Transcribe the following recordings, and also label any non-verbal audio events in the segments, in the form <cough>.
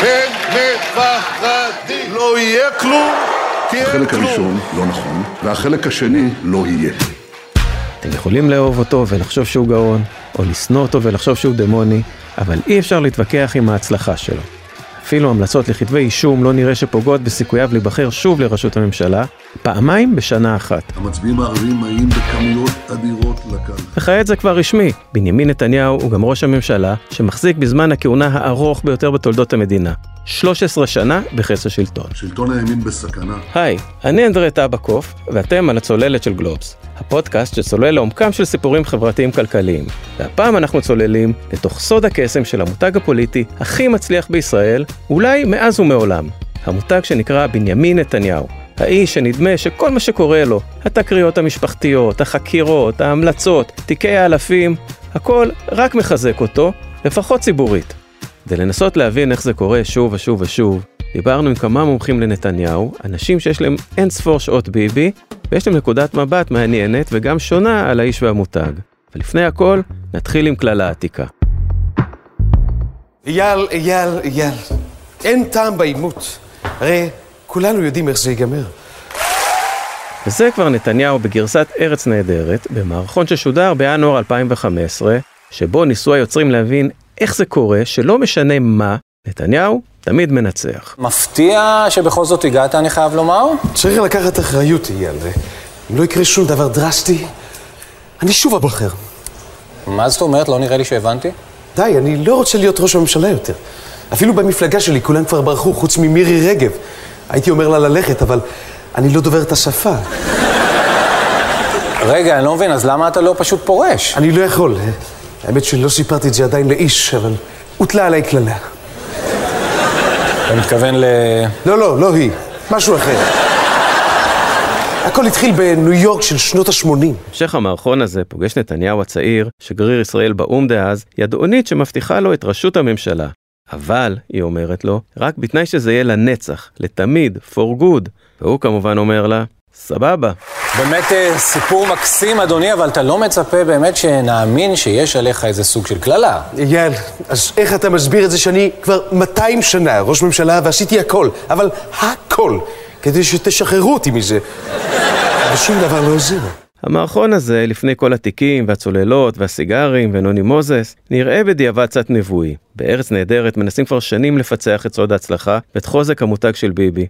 הם מפחדים. לא יהיה כלום, כי אין החלק כלום. הראשון לא נכון, והחלק השני לא יהיה. אתם יכולים לאהוב אותו ולחשוב שהוא גאון, או לשנוא אותו ולחשוב שהוא דמוני, אבל אי אפשר להתווכח עם ההצלחה שלו. אפילו המלצות לכתבי אישום לא נראה שפוגעות בסיכוייו להיבחר שוב לראשות הממשלה, פעמיים בשנה אחת. המצביעים הערבים מגיעים בכמויות אדירות לקלפי. וכעת זה כבר רשמי, בנימין נתניהו הוא גם ראש הממשלה שמחזיק בזמן הכהונה הארוך ביותר בתולדות המדינה. 13 שנה בכס השלטון. שלטון הימין בסכנה. היי, אני אנדרי טבקוף, ואתם על הצוללת של גלובס, הפודקאסט שצולל לעומקם של סיפורים חברתיים כלכליים. והפעם אנחנו צוללים לתוך סוד הקסם של המותג הפוליטי הכי מצליח בישראל, אולי מאז ומעולם. המותג שנקרא בנימין נתניהו. האיש שנדמה שכל מה שקורה לו, התקריות המשפחתיות, החקירות, ההמלצות, תיקי האלפים, הכל רק מחזק אותו, לפחות ציבורית. כדי לנסות להבין איך זה קורה שוב ושוב ושוב, דיברנו עם כמה מומחים לנתניהו, אנשים שיש להם אין ספור שעות ביבי, ויש להם נקודת מבט מעניינת וגם שונה על האיש והמותג. ולפני הכל, נתחיל עם כללה עתיקה. אייל, אייל, אייל, אין טעם בעימות. הרי כולנו יודעים איך זה ייגמר. וזה כבר נתניהו בגרסת ארץ נהדרת, במערכון ששודר בינואר 2015, שבו ניסו היוצרים להבין איך זה קורה שלא משנה מה, נתניהו תמיד מנצח. מפתיע שבכל זאת הגעת, אני חייב לומר. צריך לקחת אחריות, אייל, ואם לא יקרה שום דבר דרסטי, אני שוב אבחר. מה זאת אומרת? לא נראה לי שהבנתי. די, אני לא רוצה להיות ראש הממשלה יותר. אפילו במפלגה שלי כולם כבר ברחו, חוץ ממירי רגב. הייתי אומר לה ללכת, אבל אני לא דובר את השפה. רגע, אני לא מבין, אז למה אתה לא פשוט פורש? אני לא יכול. האמת שלא סיפרתי את זה עדיין לאיש, אבל הוטלה עליי קללה. אתה מתכוון ל... לא, לא, לא היא. משהו אחר. הכל התחיל בניו יורק של שנות ה-80. המשך המערכון הזה פוגש נתניהו הצעיר, שגריר ישראל באו"ם דאז, ידעונית שמבטיחה לו את ראשות הממשלה. אבל, היא אומרת לו, רק בתנאי שזה יהיה לנצח, לתמיד, for good. והוא כמובן אומר לה, סבבה. באמת אה, סיפור מקסים, אדוני, אבל אתה לא מצפה באמת שנאמין שיש עליך איזה סוג של קללה. אייל, אז איך אתה מסביר את זה שאני כבר 200 שנה ראש ממשלה ועשיתי הכל, אבל הכל, כדי שתשחררו אותי מזה. ושום דבר לא עוזר. המערכון הזה, לפני כל התיקים והצוללות והסיגרים ונוני מוזס, נראה בדיעבד קצת נבואי. בארץ נהדרת מנסים כבר שנים לפצח את סוד ההצלחה ואת חוזק המותג של ביבי.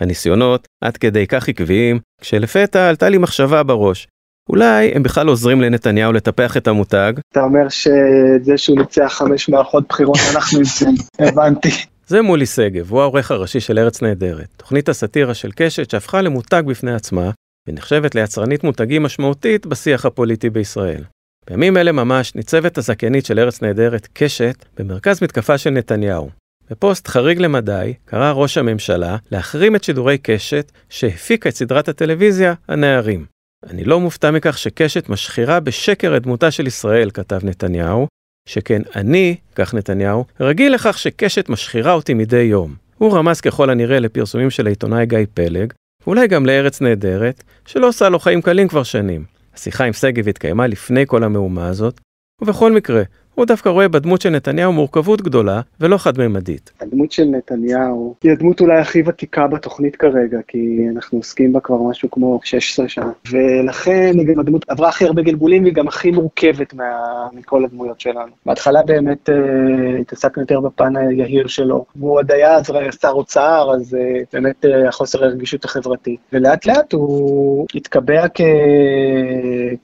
הניסיונות עד כדי כך עקביים, כשלפתע עלתה לי מחשבה בראש. אולי הם בכלל עוזרים לנתניהו לטפח את המותג, אתה אומר שזה שהוא ניצח חמש מערכות בחירות, אנחנו נמצאים, <laughs> הבנתי. זה מולי שגב, הוא העורך הראשי של ארץ נהדרת, תוכנית הסאטירה של קשת שהפכה למותג בפני עצמה, ונחשבת ליצרנית מותגים משמעותית בשיח הפוליטי בישראל. בימים אלה ממש ניצבת הזכיינית של ארץ נהדרת, קשת, במרכז מתקפה של נתניהו. בפוסט חריג למדי קרא ראש הממשלה להחרים את שידורי קשת שהפיקה את סדרת הטלוויזיה הנערים. אני לא מופתע מכך שקשת משחירה בשקר את דמותה של ישראל, כתב נתניהו, שכן אני, כך נתניהו, רגיל לכך שקשת משחירה אותי מדי יום. הוא רמז ככל הנראה לפרסומים של העיתונאי גיא פלג, ואולי גם לארץ נהדרת, שלא עושה לו חיים קלים כבר שנים. השיחה עם שגב התקיימה לפני כל המהומה הזאת, ובכל מקרה, הוא דווקא רואה בדמות של נתניהו מורכבות גדולה ולא חד-ממדית. הדמות של נתניהו היא הדמות אולי הכי ותיקה בתוכנית כרגע, כי אנחנו עוסקים בה כבר משהו כמו 16 שנה. ולכן היא גם הדמות עברה הכי הרבה גלגולים והיא גם הכי מורכבת מה... מכל הדמויות שלנו. בהתחלה באמת אה, התעסקנו יותר בפן היהיר שלו. הוא עוד היה אז שר אוצר, אז אה, באמת אה, החוסר הרגישות החברתית. ולאט לאט הוא התקבע כ...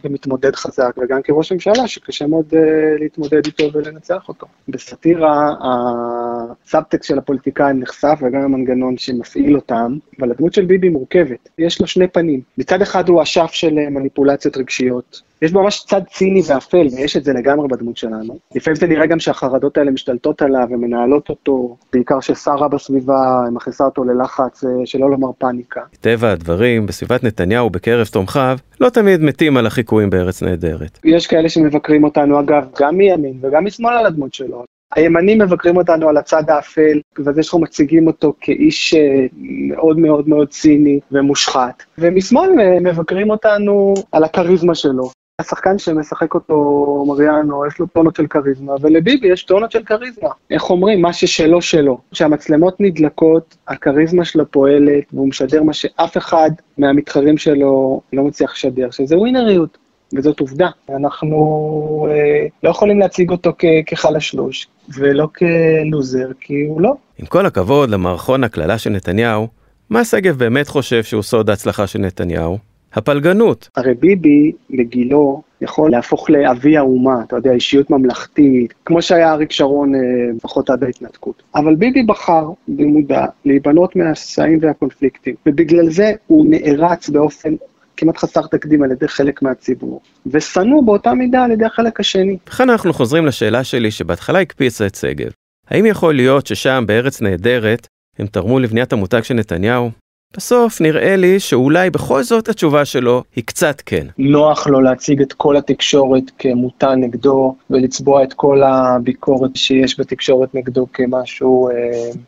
כמתמודד חזק, וגם כראש ממשלה שקשה מאוד אה, להתמודד איתו ולנצח אותו. בסאטירה, הסאבטקסט של הפוליטיקאים נחשף וגם המנגנון שמפעיל אותם, אבל הדמות של ביבי מורכבת. יש לו שני פנים. מצד אחד הוא אשף של אה, מניפולציות רגשיות. יש בו ממש צד ציני ואפל, ויש את זה לגמרי בדמות שלנו. לפעמים זה נראה גם שהחרדות האלה משתלטות עליו ומנהלות אותו, בעיקר ששרה בסביבה מכניסה אותו ללחץ, אה, שלא לומר פאניקה. מטבע הדברים, בסביבת נתניהו בקרב תומכיו, לא תמיד מתים על החיקויים בארץ נהדרת. יש כאלה שמבקרים אותנו, אגב, גם מימין וגם משמאל על הדמות שלו. הימנים מבקרים אותנו על הצד האפל, וזה שאנחנו מציגים אותו כאיש אה, מאוד מאוד מאוד ציני ומושחת. ומשמאל אה, מבקרים אותנו על הכריזמה שלו. השחקן שמשחק אותו מריאנו, יש לו טונות של כריזמה, ולביבי יש טונות של כריזמה. איך אומרים? מה ששלו שלו. כשהמצלמות נדלקות, הכריזמה שלו פועלת, והוא משדר מה שאף אחד מהמתחרים שלו לא מצליח לשדר, שזה ווינריות. וזאת עובדה. אנחנו אה, לא יכולים להציג אותו כ- כחלשלוש, ולא כלוזר, כי הוא לא. עם כל הכבוד למערכון הקללה של נתניהו, מה שגב באמת חושב שהוא סוד ההצלחה של נתניהו? הפלגנות. הרי ביבי, לגילו, יכול להפוך לאבי האומה, אתה יודע, אישיות ממלכתית, כמו שהיה אריק שרון, אה, לפחות עד ההתנתקות. אבל ביבי בחר, במודע, להיבנות מהשסעים והקונפליקטים, ובגלל זה הוא נערץ באופן כמעט חסר תקדים על ידי חלק מהציבור, ושנוא באותה מידה על ידי החלק השני. וכאן אנחנו חוזרים לשאלה שלי שבהתחלה הקפיצה את שגב. האם יכול להיות ששם, בארץ נהדרת, הם תרמו לבניית המותג של נתניהו? בסוף נראה לי שאולי בכל זאת התשובה שלו היא קצת כן. נוח לו להציג את כל התקשורת כמותה נגדו, ולצבוע את כל הביקורת שיש בתקשורת נגדו כמשהו אה,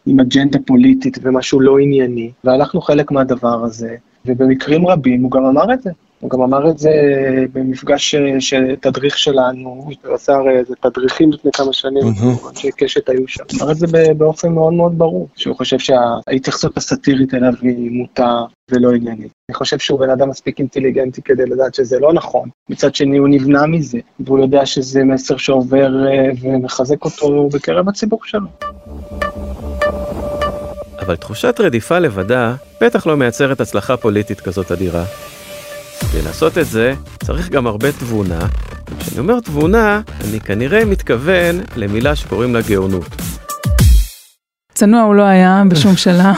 עם אג'נדה פוליטית ומשהו לא ענייני, ואנחנו חלק מהדבר הזה, ובמקרים רבים הוא גם אמר את זה. הוא גם אמר את זה במפגש אה, של תדריך שלנו, הוא עשה הרי איזה תדריכים לפני כמה שנים, אנשי קשת היו שם. אמר את זה באופן מאוד מאוד ברור, שהוא חושב שההתייחסות הסאטירית אליו היא מוטה ולא עניינית. אני חושב שהוא בן אדם מספיק אינטליגנטי כדי לדעת שזה לא נכון. מצד שני הוא נבנה מזה, והוא יודע שזה מסר שעובר אה, ומחזק אותו בקרב הציבור שלו. אבל תחושת רדיפה לבדה בטח לא מייצרת הצלחה פוליטית כזאת אדירה. כדי לעשות את זה צריך גם הרבה תבונה. כשאני אומר תבונה, אני כנראה מתכוון למילה שקוראים לה גאונות. צנוע הוא לא היה בשום שלב,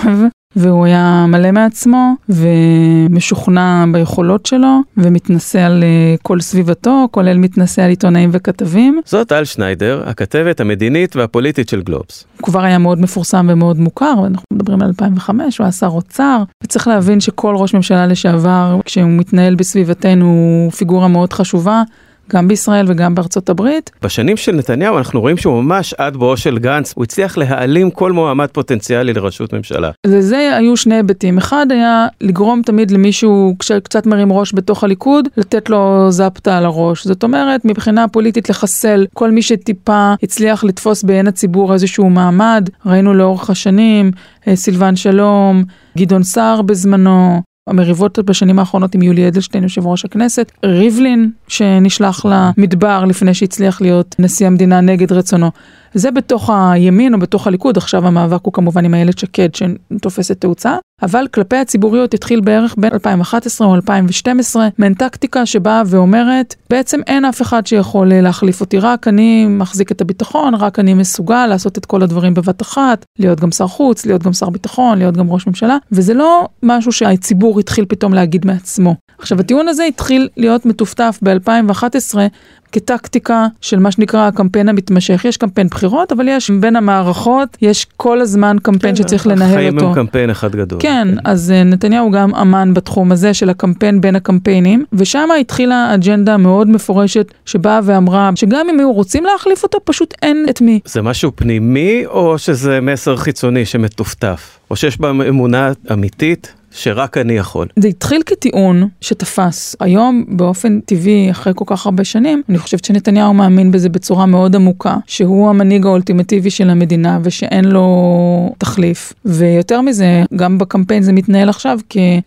והוא היה מלא מעצמו, ומשוכנע ביכולות שלו, ומתנשא על אה, כל סביבתו, כולל מתנשא על עיתונאים וכתבים. זאת טל שניידר, הכתבת המדינית והפוליטית של גלובס. הוא כבר היה מאוד מפורסם ומאוד מוכר, ואנחנו מדברים על 2005, הוא היה שר אוצר, וצריך להבין שכל ראש ממשלה לשעבר, כשהוא מתנהל בסביבתנו, הוא פיגורה מאוד חשובה. גם בישראל וגם בארצות הברית. בשנים של נתניהו אנחנו רואים שהוא ממש עד בואו של גנץ, הוא הצליח להעלים כל מועמד פוטנציאלי לראשות ממשלה. לזה היו שני היבטים. אחד היה לגרום תמיד למישהו, כשקצת מרים ראש בתוך הליכוד, לתת לו זפטה על הראש. זאת אומרת, מבחינה פוליטית לחסל כל מי שטיפה הצליח לתפוס בעין הציבור איזשהו מעמד. ראינו לאורך השנים, אה, סילבן שלום, גדעון סער בזמנו, המריבות בשנים האחרונות עם יולי אדלשטיין, יושב ראש הכנסת, ריבלין, שנשלח למדבר לפני שהצליח להיות נשיא המדינה נגד רצונו. זה בתוך הימין או בתוך הליכוד, עכשיו המאבק הוא כמובן עם איילת שקד שתופסת תאוצה, אבל כלפי הציבוריות התחיל בערך בין 2011 או 2012, מעין טקטיקה שבאה ואומרת, בעצם אין אף אחד שיכול להחליף אותי, רק אני מחזיק את הביטחון, רק אני מסוגל לעשות את כל הדברים בבת אחת, להיות גם שר חוץ, להיות גם שר ביטחון, להיות גם ראש ממשלה, וזה לא משהו שהציבור התחיל פתאום להגיד מעצמו. עכשיו הטיעון הזה התחיל להיות מטופטף ב-2011 כטקטיקה של מה שנקרא הקמפיין המתמשך. יש קמפיין בחירות, אבל יש בין המערכות, יש כל הזמן קמפיין כן, שצריך לנהל אותו. החיים הם קמפיין אחד גדול. כן, כן, אז uh, נתניהו גם אמן בתחום הזה של הקמפיין בין הקמפיינים, ושם התחילה אג'נדה מאוד מפורשת שבאה ואמרה שגם אם היו רוצים להחליף אותו, פשוט אין את מי. זה משהו פנימי, או שזה מסר חיצוני שמטופטף? או שיש בה אמונה אמיתית שרק אני יכול. זה התחיל כטיעון שתפס. היום, באופן טבעי, אחרי כל כך הרבה שנים, אני חושבת שנתניהו מאמין בזה בצורה מאוד עמוקה, שהוא המנהיג האולטימטיבי של המדינה ושאין לו תחליף. ויותר מזה, גם בקמפיין זה מתנהל עכשיו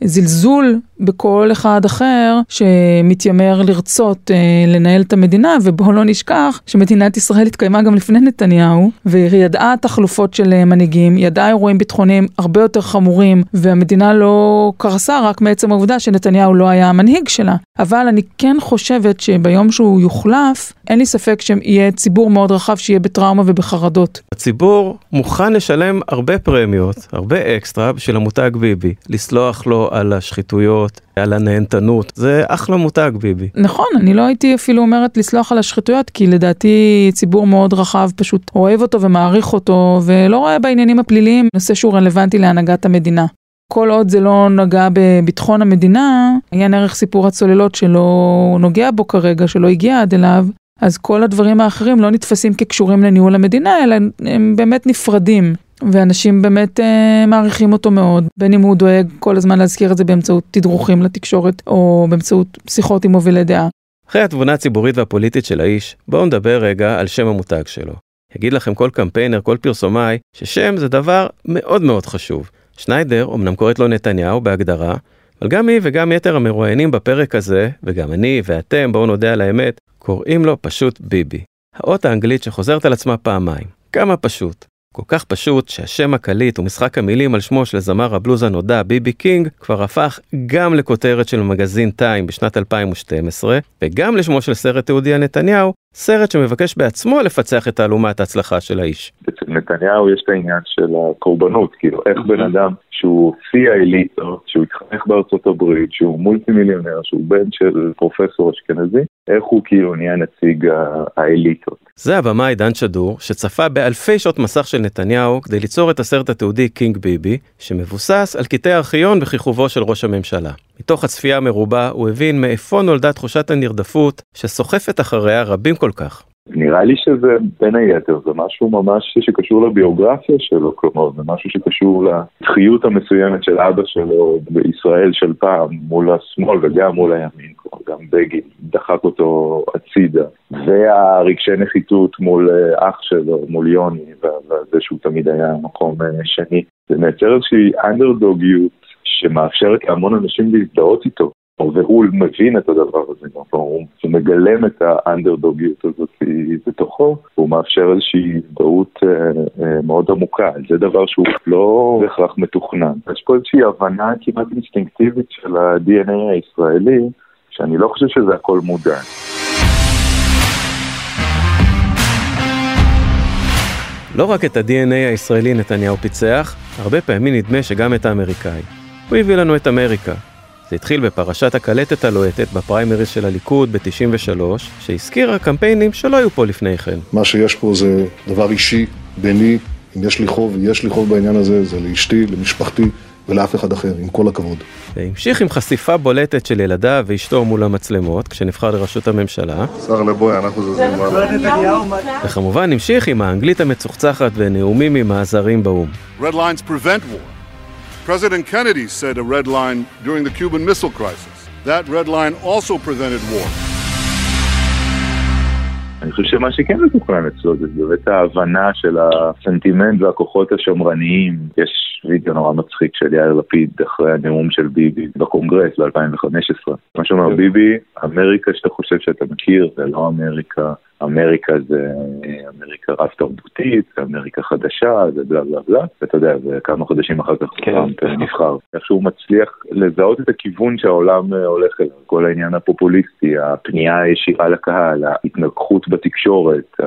כזלזול בכל אחד אחר שמתיימר לרצות אה, לנהל את המדינה, ובואו לא נשכח שמדינת ישראל התקיימה גם לפני נתניהו, והיא ידעה תחלופות של אה, מנהיגים, ידעה אירועים ביטחוניים הרבה יותר חמורים, והמדינה לא קרסה רק מעצם העובדה שנתניהו לא היה המנהיג שלה. אבל אני כן חושבת שביום שהוא יוחלף, אין לי ספק שיהיה ציבור מאוד רחב שיהיה בטראומה ובחרדות. הציבור מוכן לשלם הרבה פרמיות, הרבה אקסטרה בשביל המותג ביבי, לסלוח לו על השחיתויות, על הנהנתנות, זה אחלה מותג ביבי. נכון, אני לא הייתי אפילו אומרת לסלוח על השחיתויות, כי לדעתי ציבור מאוד רחב פשוט אוהב אותו ומעריך אותו, ולא רואה בעניינים הפליליים נושא שהוא רלוונטי להנהגת המדינה. כל עוד זה לא נגע בביטחון המדינה, עניין ערך סיפור הצוללות שלא נוגע בו כרגע, שלא הגיע עד אליו, אז כל הדברים האחרים לא נתפסים כקשורים לניהול המדינה, אלא הם באמת נפרדים. ואנשים באמת אה, מעריכים אותו מאוד, בין אם הוא דואג כל הזמן להזכיר את זה באמצעות תדרוכים לתקשורת, או באמצעות שיחות עם מובילי דעה. אחרי התבונה הציבורית והפוליטית של האיש, בואו נדבר רגע על שם המותג שלו. יגיד לכם כל קמפיינר, כל פרסומאי, ששם זה דבר מאוד מאוד חשוב. שניידר אמנם קוראת לו נתניהו בהגדרה, אבל גם היא וגם יתר המרואיינים בפרק הזה, וגם אני ואתם, בואו נודה על האמת, קוראים לו פשוט ביבי. האות האנגלית שחוזרת על עצמה פעמיים. כמה פשוט. כל כך פשוט שהשם הקליט ומשחק המילים על שמו של זמר הבלוז הנודע ביבי קינג כבר הפך גם לכותרת של מגזין טיים בשנת 2012 וגם לשמו של סרט תיעודי על נתניהו, סרט שמבקש בעצמו לפצח את תעלומת ההצלחה של האיש. אצל נתניהו יש את העניין של הקורבנות, כאילו איך בן אדם שהוא שיא האליטות, שהוא התחנך בארצות הברית, שהוא מולטי מיליונר, שהוא בן של פרופסור אשכנזי, איך הוא כאילו נהיה נציג האליטות. זה הבמאי דן שדור, שצפה באלפי שעות מסך של נתניהו כדי ליצור את הסרט התיעודי קינג ביבי, שמבוסס על קטעי ארכיון בכיכובו של ראש הממשלה. מתוך הצפייה המרובה הוא הבין מאיפה נולדה תחושת הנרדפות שסוחפת אחריה רבים כל כך. נראה לי שזה בין היתר, זה משהו ממש שקשור לביוגרפיה שלו, כלומר זה משהו שקשור לתחיות המסוימת של אבא שלו בישראל של פעם מול השמאל וגם מול הימין, כלומר גם בגין דחק אותו הצידה, והרגשי נחיתות מול אח שלו, מול יוני, וזה שהוא תמיד היה מקום שני, זה מייצר איזושהי אנדרדוגיות שמאפשרת להמון אנשים להזדהות איתו. והוא מבין את הדבר הזה, הוא מגלם את האנדרדוגיות הזאת בתוכו, הוא מאפשר איזושהי הזדהות אה, אה, מאוד עמוקה, זה דבר שהוא לא בהכרח מתוכנן. יש פה איזושהי הבנה כמעט אינסטינקטיבית של ה-DNA הישראלי, שאני לא חושב שזה הכל מודע. לא רק את ה-DNA הישראלי נתניהו פיצח, הרבה פעמים נדמה שגם את האמריקאי. הוא הביא לנו את אמריקה, זה התחיל בפרשת הקלטת הלוהטת בפריימריז של הליכוד ב-93, שהזכירה קמפיינים שלא היו פה לפני כן. מה שיש פה זה דבר אישי, ביני, אם יש לי חוב, ויש לי חוב בעניין הזה, זה לאשתי, למשפחתי ולאף אחד אחר, עם כל הכבוד. והמשיך עם חשיפה בולטת של ילדיו ואשתו מול המצלמות, כשנבחר לראשות הממשלה. שר לבוי, אנחנו זזים מעלה. וכמובן המשיך עם האנגלית המצוחצחת ונאומים עם העזרים באו"ם. Red lines prevent war. President Kennedy said a red line during the Cuban Missile Crisis. That red line also prevented war. אני חושב שמה שכן מתוכנן אצלו זה באמת ההבנה של הסנטימנט והכוחות השמרניים. יש וידאו נורא מצחיק של יאיר לפיד אחרי הנאום של ביבי בקונגרס ב-2015. מה שאומר ביבי, אמריקה שאתה חושב שאתה מכיר זה לא אמריקה. אמריקה זה אמריקה רב תרבותית, אמריקה חדשה, זה בלה בלה בלה, ואתה יודע, זה כמה חודשים אחר כך טראמפ נבחר. איכשהו מצליח לזהות את הכיוון שהעולם הולך אליו, כל העניין הפופוליסטי, הפנייה הישירה לקהל, ההתנגחות בתקשורת,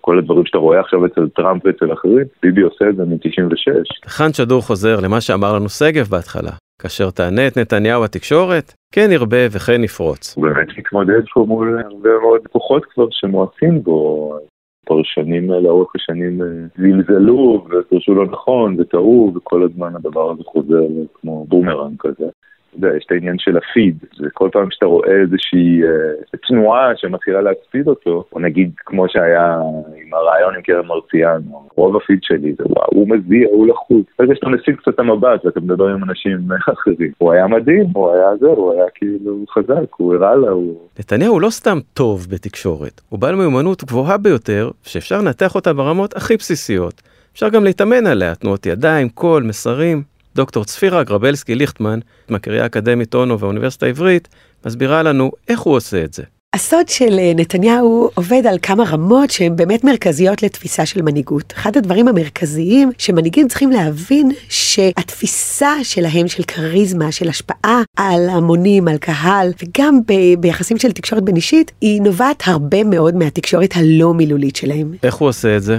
כל הדברים שאתה רואה עכשיו אצל טראמפ ואצל אחרים, ביבי עושה את זה מ-96. כאן שדור חוזר למה שאמר לנו שגב בהתחלה. כאשר תענה את נתניהו בתקשורת, כן ירבה וכן יפרוץ. הוא באמת מתמודד פה מול הרבה מאוד כוחות כבר שמאיצים בו. פרשנים לאורך השנים זלזלו ופרשו לא נכון וטעו וכל הזמן הדבר הזה חוזר כמו בומרנג כזה. יודע, יש את העניין של הפיד, וכל פעם שאתה רואה איזושהי אה, תנועה שמתחילה להספיד אותו, או נגיד כמו שהיה עם הרעיון עם קרן מרציאנו, רוב הפיד שלי זה וואו, הוא מזיע, הוא לחוץ. ברגע שאתה מסיג קצת את המבט ואתה מדבר עם אנשים <laughs> אחרים, הוא היה מדהים, הוא היה זה, הוא היה כאילו חזק, הוא הראה לה, הוא... נתניהו לא סתם טוב בתקשורת, הוא בעל מיומנות גבוהה ביותר, שאפשר לנתח אותה ברמות הכי בסיסיות. אפשר גם להתאמן עליה, תנועות ידיים, קול, מסרים. דוקטור צפירה גרבלסקי ליכטמן, מהקריה האקדמית אונו והאוניברסיטה העברית, מסבירה לנו איך הוא עושה את זה. הסוד של נתניהו עובד על כמה רמות שהן באמת מרכזיות לתפיסה של מנהיגות. אחד הדברים המרכזיים שמנהיגים צריכים להבין שהתפיסה שלהם של כריזמה, של השפעה על המונים, על קהל, וגם ב- ביחסים של תקשורת בין אישית, היא נובעת הרבה מאוד מהתקשורת הלא מילולית שלהם. איך הוא עושה את זה?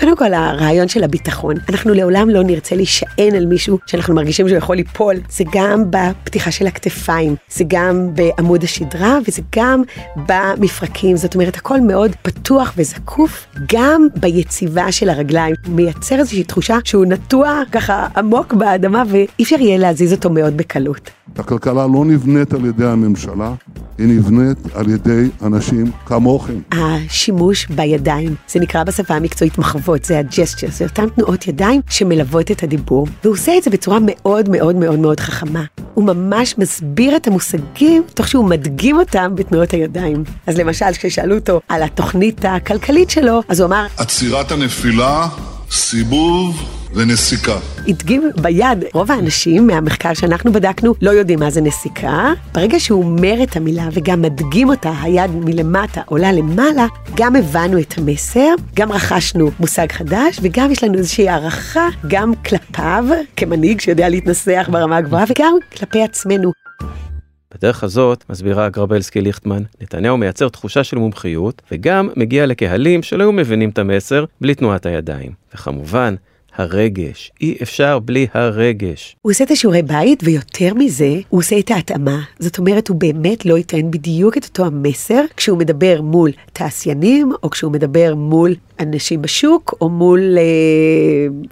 קודם כל הרעיון של הביטחון, אנחנו לעולם לא נרצה להישען על מישהו שאנחנו מרגישים שהוא יכול ליפול, זה גם בפתיחה של הכתפיים, זה גם בעמוד השדרה וזה גם במפרקים, זאת אומרת הכל מאוד פתוח וזקוף, גם ביציבה של הרגליים, מייצר איזושהי תחושה שהוא נטוע ככה עמוק באדמה ואי אפשר יהיה להזיז אותו מאוד בקלות. הכלכלה לא נבנית על ידי הממשלה, היא נבנית על ידי אנשים כמוכם. השימוש בידיים, זה נקרא בשפה המקצועית מחוות, זה הג'סטר, זה אותן תנועות ידיים שמלוות את הדיבור, והוא עושה את זה בצורה מאוד מאוד מאוד מאוד חכמה. הוא ממש מסביר את המושגים תוך שהוא מדגים אותם בתנועות הידיים. אז למשל, כששאלו אותו על התוכנית הכלכלית שלו, אז הוא אמר... עצירת הנפילה, סיבוב ונסיקה. הדגים ביד, רוב האנשים מהמחקר שאנחנו בדקנו לא יודעים מה זה נסיקה. ברגע שהוא אומר את המילה וגם מדגים אותה, היד מלמטה עולה למעלה, גם הבנו את המסר, גם רכשנו מושג חדש, וגם יש לנו איזושהי הערכה גם כלפיו, כמנהיג שיודע להתנסח ברמה הגבוהה, וגם כלפי עצמנו. בדרך הזאת, מסבירה גרבלסקי ליכטמן, נתניהו מייצר תחושה של מומחיות, וגם מגיע לקהלים שלא היו מבינים את המסר בלי תנועת הידיים. וכמובן, הרגש. אי אפשר בלי הרגש. הוא עושה את השיעורי בית, ויותר מזה, הוא עושה את ההתאמה. זאת אומרת, הוא באמת לא ייתן בדיוק את אותו המסר כשהוא מדבר מול תעשיינים, או כשהוא מדבר מול אנשים בשוק, או מול אה,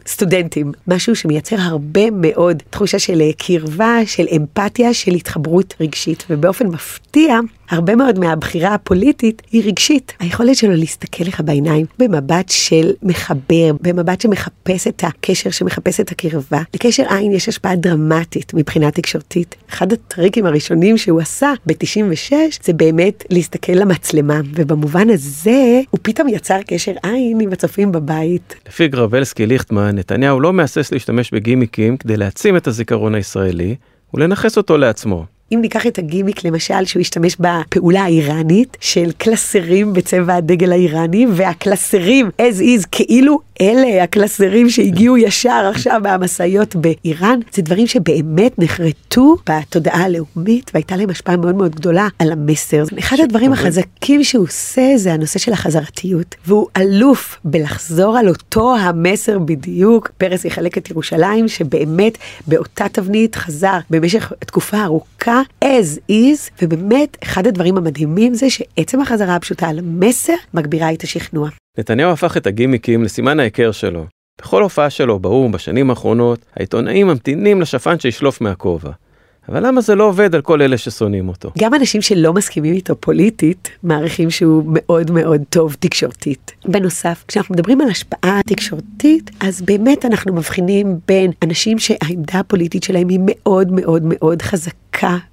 סטודנטים. משהו שמייצר הרבה מאוד תחושה של אה, קרבה, של אמפתיה, של התחברות רגשית. ובאופן מפתיע, הרבה מאוד מהבחירה הפוליטית היא רגשית. היכולת שלו להסתכל לך בעיניים במבט של מחבר, במבט שמחפש את הקשר, שמחפש את הקרבה. לקשר עין יש השפעה דרמטית מבחינה תקשורתית. אחד הטריקים הראשונים שהוא עשה ב-96 זה באמת להסתכל למצלמה, ובמובן הזה הוא פתאום יצר קשר עין עם הצופים בבית. לפי גרבלסקי ליכטמן, נתניהו לא מהסס להשתמש בגימיקים כדי להעצים את הזיכרון הישראלי ולנכס אותו לעצמו. אם ניקח את הגימיק למשל שהוא השתמש בפעולה האיראנית של קלסרים בצבע הדגל האיראני והקלסרים as is כאילו אלה הקלסרים שהגיעו ישר עכשיו מהמשאיות באיראן, זה דברים שבאמת נחרטו בתודעה הלאומית והייתה להם השפעה מאוד מאוד גדולה על המסר. אחד הדברים החזקים שהוא עושה זה הנושא של החזרתיות, והוא אלוף בלחזור על אותו המסר בדיוק. פרס יחלק את ירושלים, שבאמת באותה תבנית חזר במשך תקופה ארוכה, as is, ובאמת אחד הדברים המדהימים זה שעצם החזרה הפשוטה על המסר מגבירה את השכנוע. נתניהו הפך את הגימיקים לסימן ההיכר שלו. בכל הופעה שלו באו"ם בשנים האחרונות, העיתונאים ממתינים לשפן שישלוף מהכובע. אבל למה זה לא עובד על כל אלה ששונאים אותו? גם אנשים שלא מסכימים איתו פוליטית, מעריכים שהוא מאוד מאוד טוב תקשורתית. בנוסף, כשאנחנו מדברים על השפעה תקשורתית, אז באמת אנחנו מבחינים בין אנשים שהעמדה הפוליטית שלהם היא מאוד מאוד מאוד חזקה.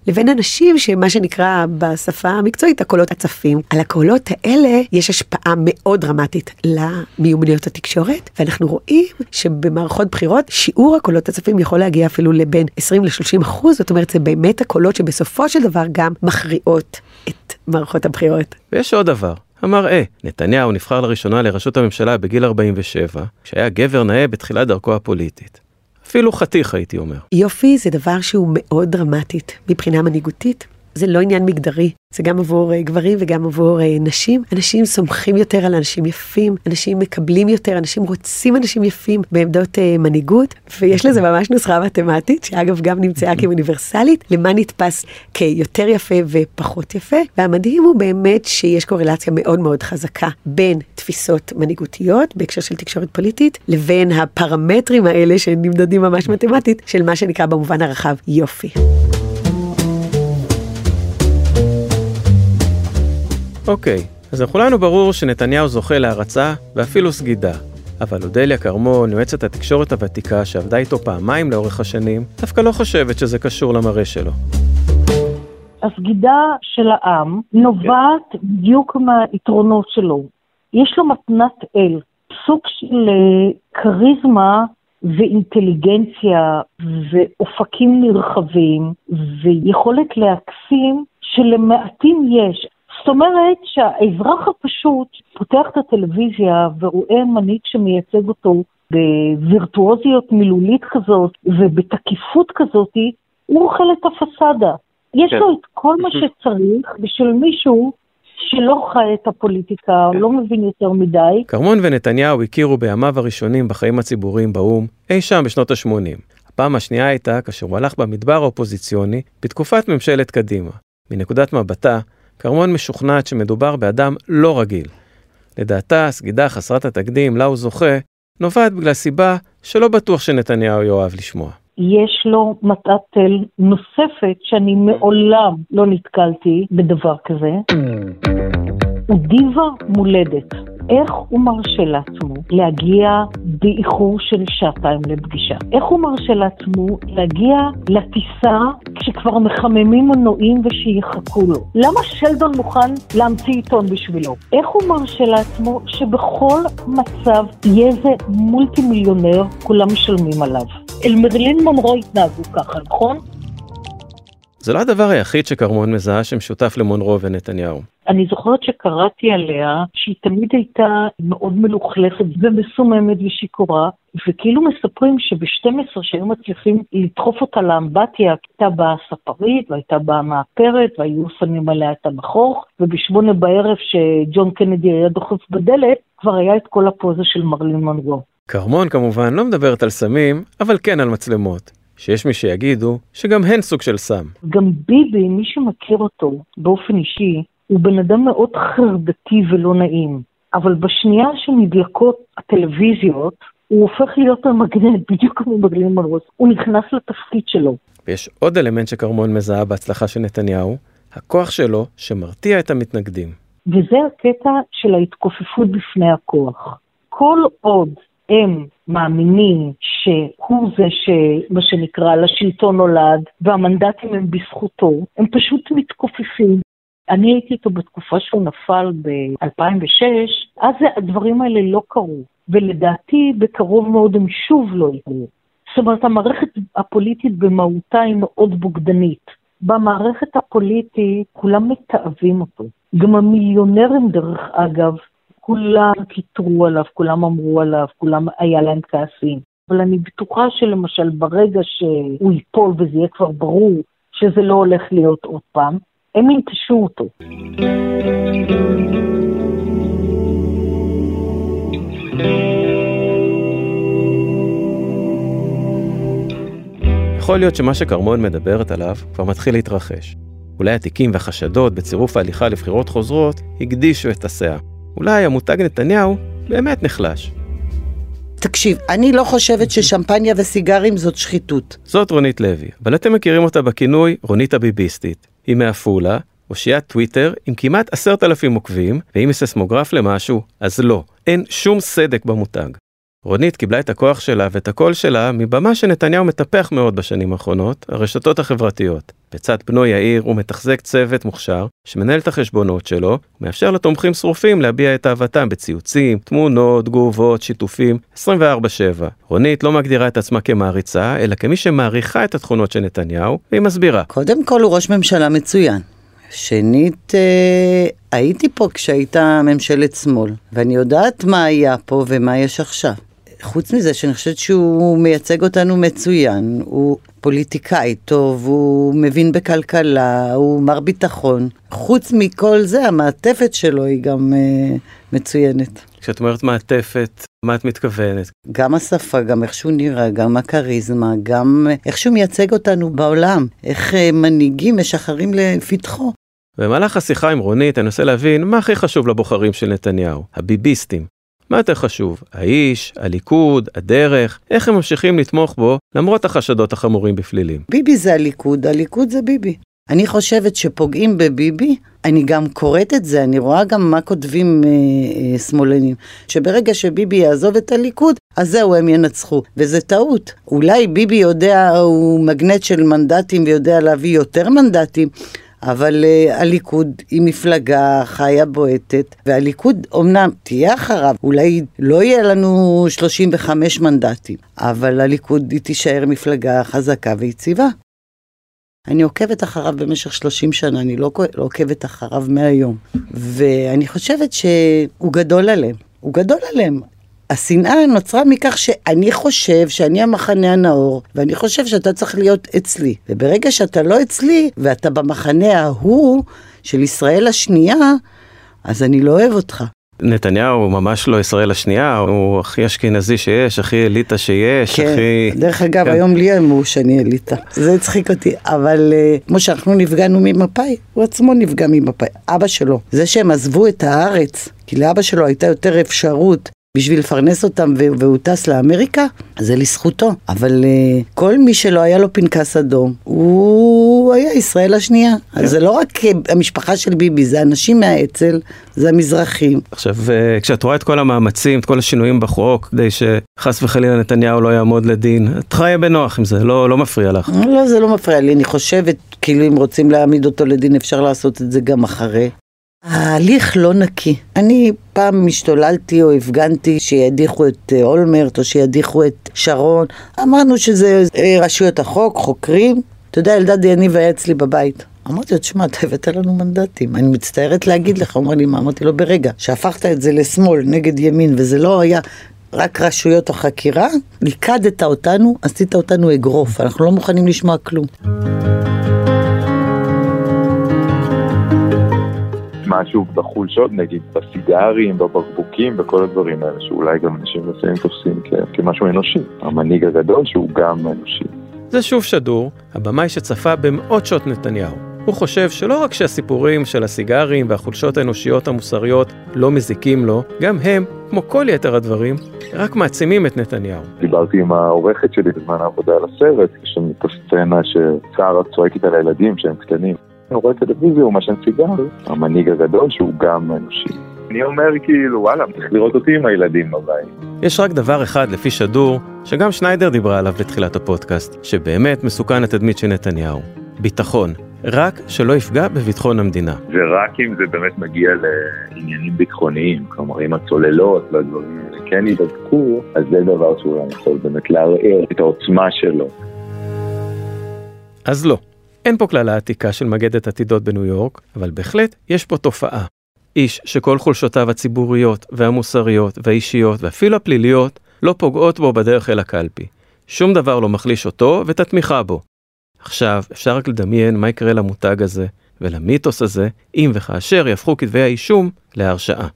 לבין אנשים שמה שנקרא בשפה המקצועית הקולות הצפים. על הקולות האלה יש השפעה מאוד דרמטית למיומנויות התקשורת, ואנחנו רואים שבמערכות בחירות שיעור הקולות הצפים יכול להגיע אפילו לבין 20 ל-30 אחוז, זאת אומרת זה באמת הקולות שבסופו של דבר גם מכריעות את מערכות הבחירות. ויש עוד דבר. המראה, נתניהו נבחר לראשונה לראשות הממשלה בגיל 47, כשהיה גבר נאה בתחילת דרכו הפוליטית. אפילו חתיך הייתי אומר. יופי זה דבר שהוא מאוד דרמטית מבחינה מנהיגותית. זה לא עניין מגדרי, זה גם עבור uh, גברים וגם עבור uh, נשים. אנשים סומכים יותר על אנשים יפים, אנשים מקבלים יותר, אנשים רוצים אנשים יפים בעמדות uh, מנהיגות, ויש לזה ממש נוסחה מתמטית, שאגב גם נמצאה כאוניברסלית, למה נתפס כיותר יפה ופחות יפה. והמדהים הוא באמת שיש קורלציה מאוד מאוד חזקה בין תפיסות מנהיגותיות בהקשר של תקשורת פוליטית, לבין הפרמטרים האלה שנמדדים ממש מתמטית, של מה שנקרא במובן הרחב יופי. אוקיי, אז לכולנו ברור שנתניהו זוכה להערצה ואפילו סגידה. אבל אודליה כרמון, יועצת התקשורת הוותיקה שעבדה איתו פעמיים לאורך השנים, דווקא לא חושבת שזה קשור למראה שלו. הסגידה של העם נובעת בדיוק מהיתרונות שלו. יש לו מתנת אל, סוג של כריזמה ואינטליגנציה ואופקים נרחבים ויכולת להקסים שלמעטים יש. זאת אומרת שהאזרח הפשוט פותח את הטלוויזיה ורואה מנהיג שמייצג אותו בווירטואוזיות מילולית כזאת ובתקיפות כזאת, הוא אוכל את הפסאדה. יש לו את כל מה <laughs> שצריך בשביל מישהו שלא חי את הפוליטיקה, לא מבין יותר מדי. כרמון ונתניהו הכירו בימיו הראשונים בחיים הציבוריים באו"ם, אי שם בשנות ה-80. הפעם השנייה הייתה כאשר הוא הלך במדבר האופוזיציוני בתקופת ממשלת קדימה. מנקודת מבטה, כרמון משוכנעת שמדובר באדם לא רגיל. לדעתה, הסגידה חסרת התקדים לה הוא זוכה, נובעת בגלל סיבה שלא בטוח שנתניהו יאהב לשמוע. יש לו מטעת תל נוספת שאני מעולם לא נתקלתי בדבר כזה. הוא דיבה מולדת. איך הוא מרשה לעצמו להגיע באיחור של שעתיים לפגישה? איך הוא מרשה לעצמו להגיע לטיסה כשכבר מחממים מנועים ושיחכו לו? למה שלדון מוכן להמציא עיתון בשבילו? איך הוא מרשה לעצמו שבכל מצב יהיה איזה מולטי מיליונר, כולם משלמים עליו? אל מרלין מונרו התנהגו ככה, נכון? זה לא הדבר היחיד שכרמון מזהה שמשותף למונרו ונתניהו. אני זוכרת שקראתי עליה שהיא תמיד הייתה מאוד מלוכלכת ומסוממת ושיכורה, וכאילו מספרים שב-12 שהיו מצליחים לדחוף אותה לאמבטיה, הייתה באה ספרית והייתה באה מאפרת והיו שמים עליה את המכוך, ובשמונה בערב שג'ון קנדי היה דוחף בדלת, כבר היה את כל הפוזה של מרלין מונרו. כרמון כמובן לא מדברת על סמים, אבל כן על מצלמות. שיש מי שיגידו שגם הן סוג של סם. גם ביבי, מי שמכיר אותו באופן אישי, הוא בן אדם מאוד חרדתי ולא נעים. אבל בשנייה שנדלקות הטלוויזיות, הוא הופך להיות המגנט, <laughs> בדיוק כמו מגלין מרוס. הוא נכנס לתפקיד שלו. ויש עוד אלמנט שכרמון מזהה בהצלחה של נתניהו, הכוח שלו שמרתיע את המתנגדים. וזה הקטע של ההתכופפות בפני הכוח. כל עוד הם מאמינים שהוא זה שמה שנקרא לשלטון נולד והמנדטים הם בזכותו, הם פשוט מתכופפים. אני הייתי איתו בתקופה שהוא נפל ב-2006, אז הדברים האלה לא קרו, ולדעתי בקרוב מאוד הם שוב לא יקרו. זאת אומרת, המערכת הפוליטית במהותה היא מאוד בוגדנית. במערכת הפוליטית כולם מתעבים אותו. גם המיליונרים, דרך אגב, כולם קיטרו עליו, כולם אמרו עליו, כולם, היה להם כעסים. אבל אני בטוחה שלמשל ברגע שהוא ייפול וזה יהיה כבר ברור שזה לא הולך להיות עוד פעם, הם ינטשו אותו. יכול להיות שמה שכרמון מדברת עליו כבר מתחיל להתרחש. אולי התיקים והחשדות בצירוף ההליכה לבחירות חוזרות הקדישו את הסאה. אולי המותג נתניהו באמת נחלש. תקשיב, אני לא חושבת ששמפניה וסיגרים זאת שחיתות. זאת רונית לוי, אבל אתם מכירים אותה בכינוי רונית הביביסטית. היא מעפולה, אושיית טוויטר עם כמעט עשרת אלפים עוקבים, ואם היא ססמוגרף למשהו, אז לא, אין שום סדק במותג. רונית קיבלה את הכוח שלה ואת הקול שלה מבמה שנתניהו מטפח מאוד בשנים האחרונות, הרשתות החברתיות. בצד בנו יאיר הוא מתחזק צוות מוכשר, שמנהל את החשבונות שלו, ומאפשר לתומכים שרופים להביע את אהבתם בציוצים, תמונות, תגובות, שיתופים, 24/7. רונית לא מגדירה את עצמה כמעריצה, אלא כמי שמעריכה את התכונות של נתניהו, והיא מסבירה. קודם כל הוא ראש ממשלה מצוין. שנית, אה, הייתי פה כשהייתה ממשלת שמאל, ואני יודעת מה היה פה ומה יש עכשיו. חוץ מזה שאני חושבת שהוא מייצג אותנו מצוין, הוא פוליטיקאי טוב, הוא מבין בכלכלה, הוא מר ביטחון. חוץ מכל זה, המעטפת שלו היא גם uh, מצוינת. כשאת אומרת מעטפת, מה את מתכוונת? גם השפה, גם איך שהוא נראה, גם הכריזמה, גם איך שהוא מייצג אותנו בעולם, איך uh, מנהיגים משחררים לפתחו. במהלך השיחה עם רונית אני אנסה להבין מה הכי חשוב לבוחרים של נתניהו, הביביסטים. מה יותר חשוב, האיש, הליכוד, הדרך, איך הם ממשיכים לתמוך בו למרות החשדות החמורים בפלילים? ביבי זה הליכוד, הליכוד זה ביבי. אני חושבת שפוגעים בביבי, אני גם קוראת את זה, אני רואה גם מה כותבים אה, אה, שמאלנים, שברגע שביבי יעזוב את הליכוד, אז זהו, הם ינצחו, וזה טעות. אולי ביבי יודע, הוא מגנט של מנדטים ויודע להביא יותר מנדטים, אבל uh, הליכוד היא מפלגה חיה בועטת, והליכוד אמנם תהיה אחריו, אולי לא יהיה לנו 35 מנדטים, אבל הליכוד היא תישאר מפלגה חזקה ויציבה. אני עוקבת אחריו במשך 30 שנה, אני לא, לא עוקבת אחריו מהיום. ואני חושבת שהוא גדול עליהם. הוא גדול עליהם. השנאה נוצרה מכך שאני חושב שאני המחנה הנאור, ואני חושב שאתה צריך להיות אצלי. וברגע שאתה לא אצלי, ואתה במחנה ההוא של ישראל השנייה, אז אני לא אוהב אותך. נתניהו ממש לא ישראל השנייה, הוא הכי אשכנזי שיש, הכי אליטה שיש, כן. הכי... דרך אגב, כן. היום לי אמרו שאני אליטה. זה הצחיק אותי, אבל uh, כמו שאנחנו נפגענו ממפא"י, הוא עצמו נפגע ממפא"י, אבא שלו. זה שהם עזבו את הארץ, כי לאבא שלו הייתה יותר אפשרות בשביל לפרנס אותם והוא טס לאמריקה, זה לזכותו. אבל uh, כל מי שלא היה לו פנקס אדום, הוא היה ישראל השנייה. אז זה לא רק המשפחה של ביבי, זה אנשים מהאצ"ל, זה המזרחים. עכשיו, uh, כשאת רואה את כל המאמצים, את כל השינויים בחוק, כדי שחס וחלילה נתניהו לא יעמוד לדין, את חיה בנוח עם זה, לא, לא מפריע לך. לא, זה לא מפריע לי, אני חושבת, כאילו אם רוצים להעמיד אותו לדין, אפשר לעשות את זה גם אחרי. ההליך לא נקי. אני פעם השתוללתי או הפגנתי שידיחו את אה, אולמרט או שידיחו את שרון. אמרנו שזה אה, רשויות החוק, חוקרים. אתה יודע, אלדד יניב היה אצלי בבית. אמרתי לו, תשמע, אתה הבאת לנו מנדטים. אני מצטערת להגיד לך, הוא אמר לי, מה? אמרתי לו, ברגע שהפכת את זה לשמאל נגד ימין וזה לא היה רק רשויות החקירה, ליכדת אותנו, עשית אותנו אגרוף. אנחנו לא מוכנים לשמוע כלום. משהו בחולשות, נגיד בסיגרים, בבקבוקים, בכל הדברים האלה, שאולי גם אנשים לפעמים תופסים כמשהו אנושי. המנהיג הגדול שהוא גם אנושי. זה שוב שדור, הבמאי שצפה במאות שעות נתניהו. הוא חושב שלא רק שהסיפורים של הסיגרים והחולשות האנושיות המוסריות לא מזיקים לו, גם הם, כמו כל יתר הדברים, רק מעצימים את נתניהו. דיברתי עם העורכת שלי בזמן העבודה על הסרט, יש שם את הסצנה שצער צועק איתה לילדים שהם קטנים. הוא רואה טלוויזיה, הוא מעשן סיגר, המנהיג הגדול שהוא גם אנושי. אני אומר כאילו, וואלה, צריך לראות אותי עם הילדים בבית. יש רק דבר אחד לפי שדור, שגם שניידר דיברה עליו בתחילת הפודקאסט, שבאמת מסוכן לתדמית של נתניהו. ביטחון. רק שלא יפגע בביטחון המדינה. ורק אם זה באמת מגיע לעניינים ביטחוניים, כלומר אם הצוללות והדברים האלה כן יידבקו, אז זה דבר שאולי יכול באמת לערער את העוצמה שלו. אז לא. אין פה קללה עתיקה של מגדת עתידות בניו יורק, אבל בהחלט יש פה תופעה. איש שכל חולשותיו הציבוריות והמוסריות והאישיות ואפילו הפליליות לא פוגעות בו בדרך אל הקלפי. שום דבר לא מחליש אותו ואת התמיכה בו. עכשיו, אפשר רק לדמיין מה יקרה למותג הזה ולמיתוס הזה, אם וכאשר יהפכו כתבי האישום להרשעה.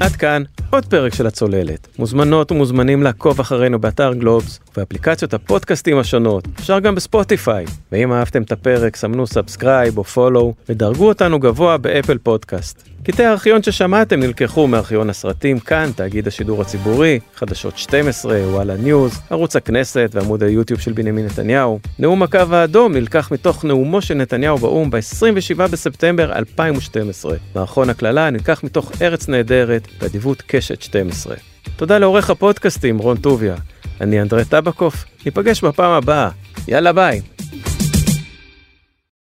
עד כאן עוד פרק של הצוללת. מוזמנות ומוזמנים לעקוב אחרינו באתר גלובס ובאפליקציות הפודקאסטים השונות, אפשר גם בספוטיפיי. ואם אהבתם את הפרק, סמנו subscribe או follow ודרגו אותנו גבוה באפל פודקאסט. קטעי הארכיון ששמעתם נלקחו מארכיון הסרטים כאן, תאגיד השידור הציבורי, חדשות 12, וואלה ניוז, ערוץ הכנסת ועמוד היוטיוב של בנימין נתניהו. נאום הקו האדום נלקח מתוך נאומו של נתניהו באו"ם ב-27 בספטמבר 2012. מערכון הקללה נלקח מתוך ארץ נהדרת, באדיבות קשת 12. תודה לעורך הפודקאסטים רון טוביה. אני אנדרי טבקוף, ניפגש בפעם הבאה. יאללה ביי.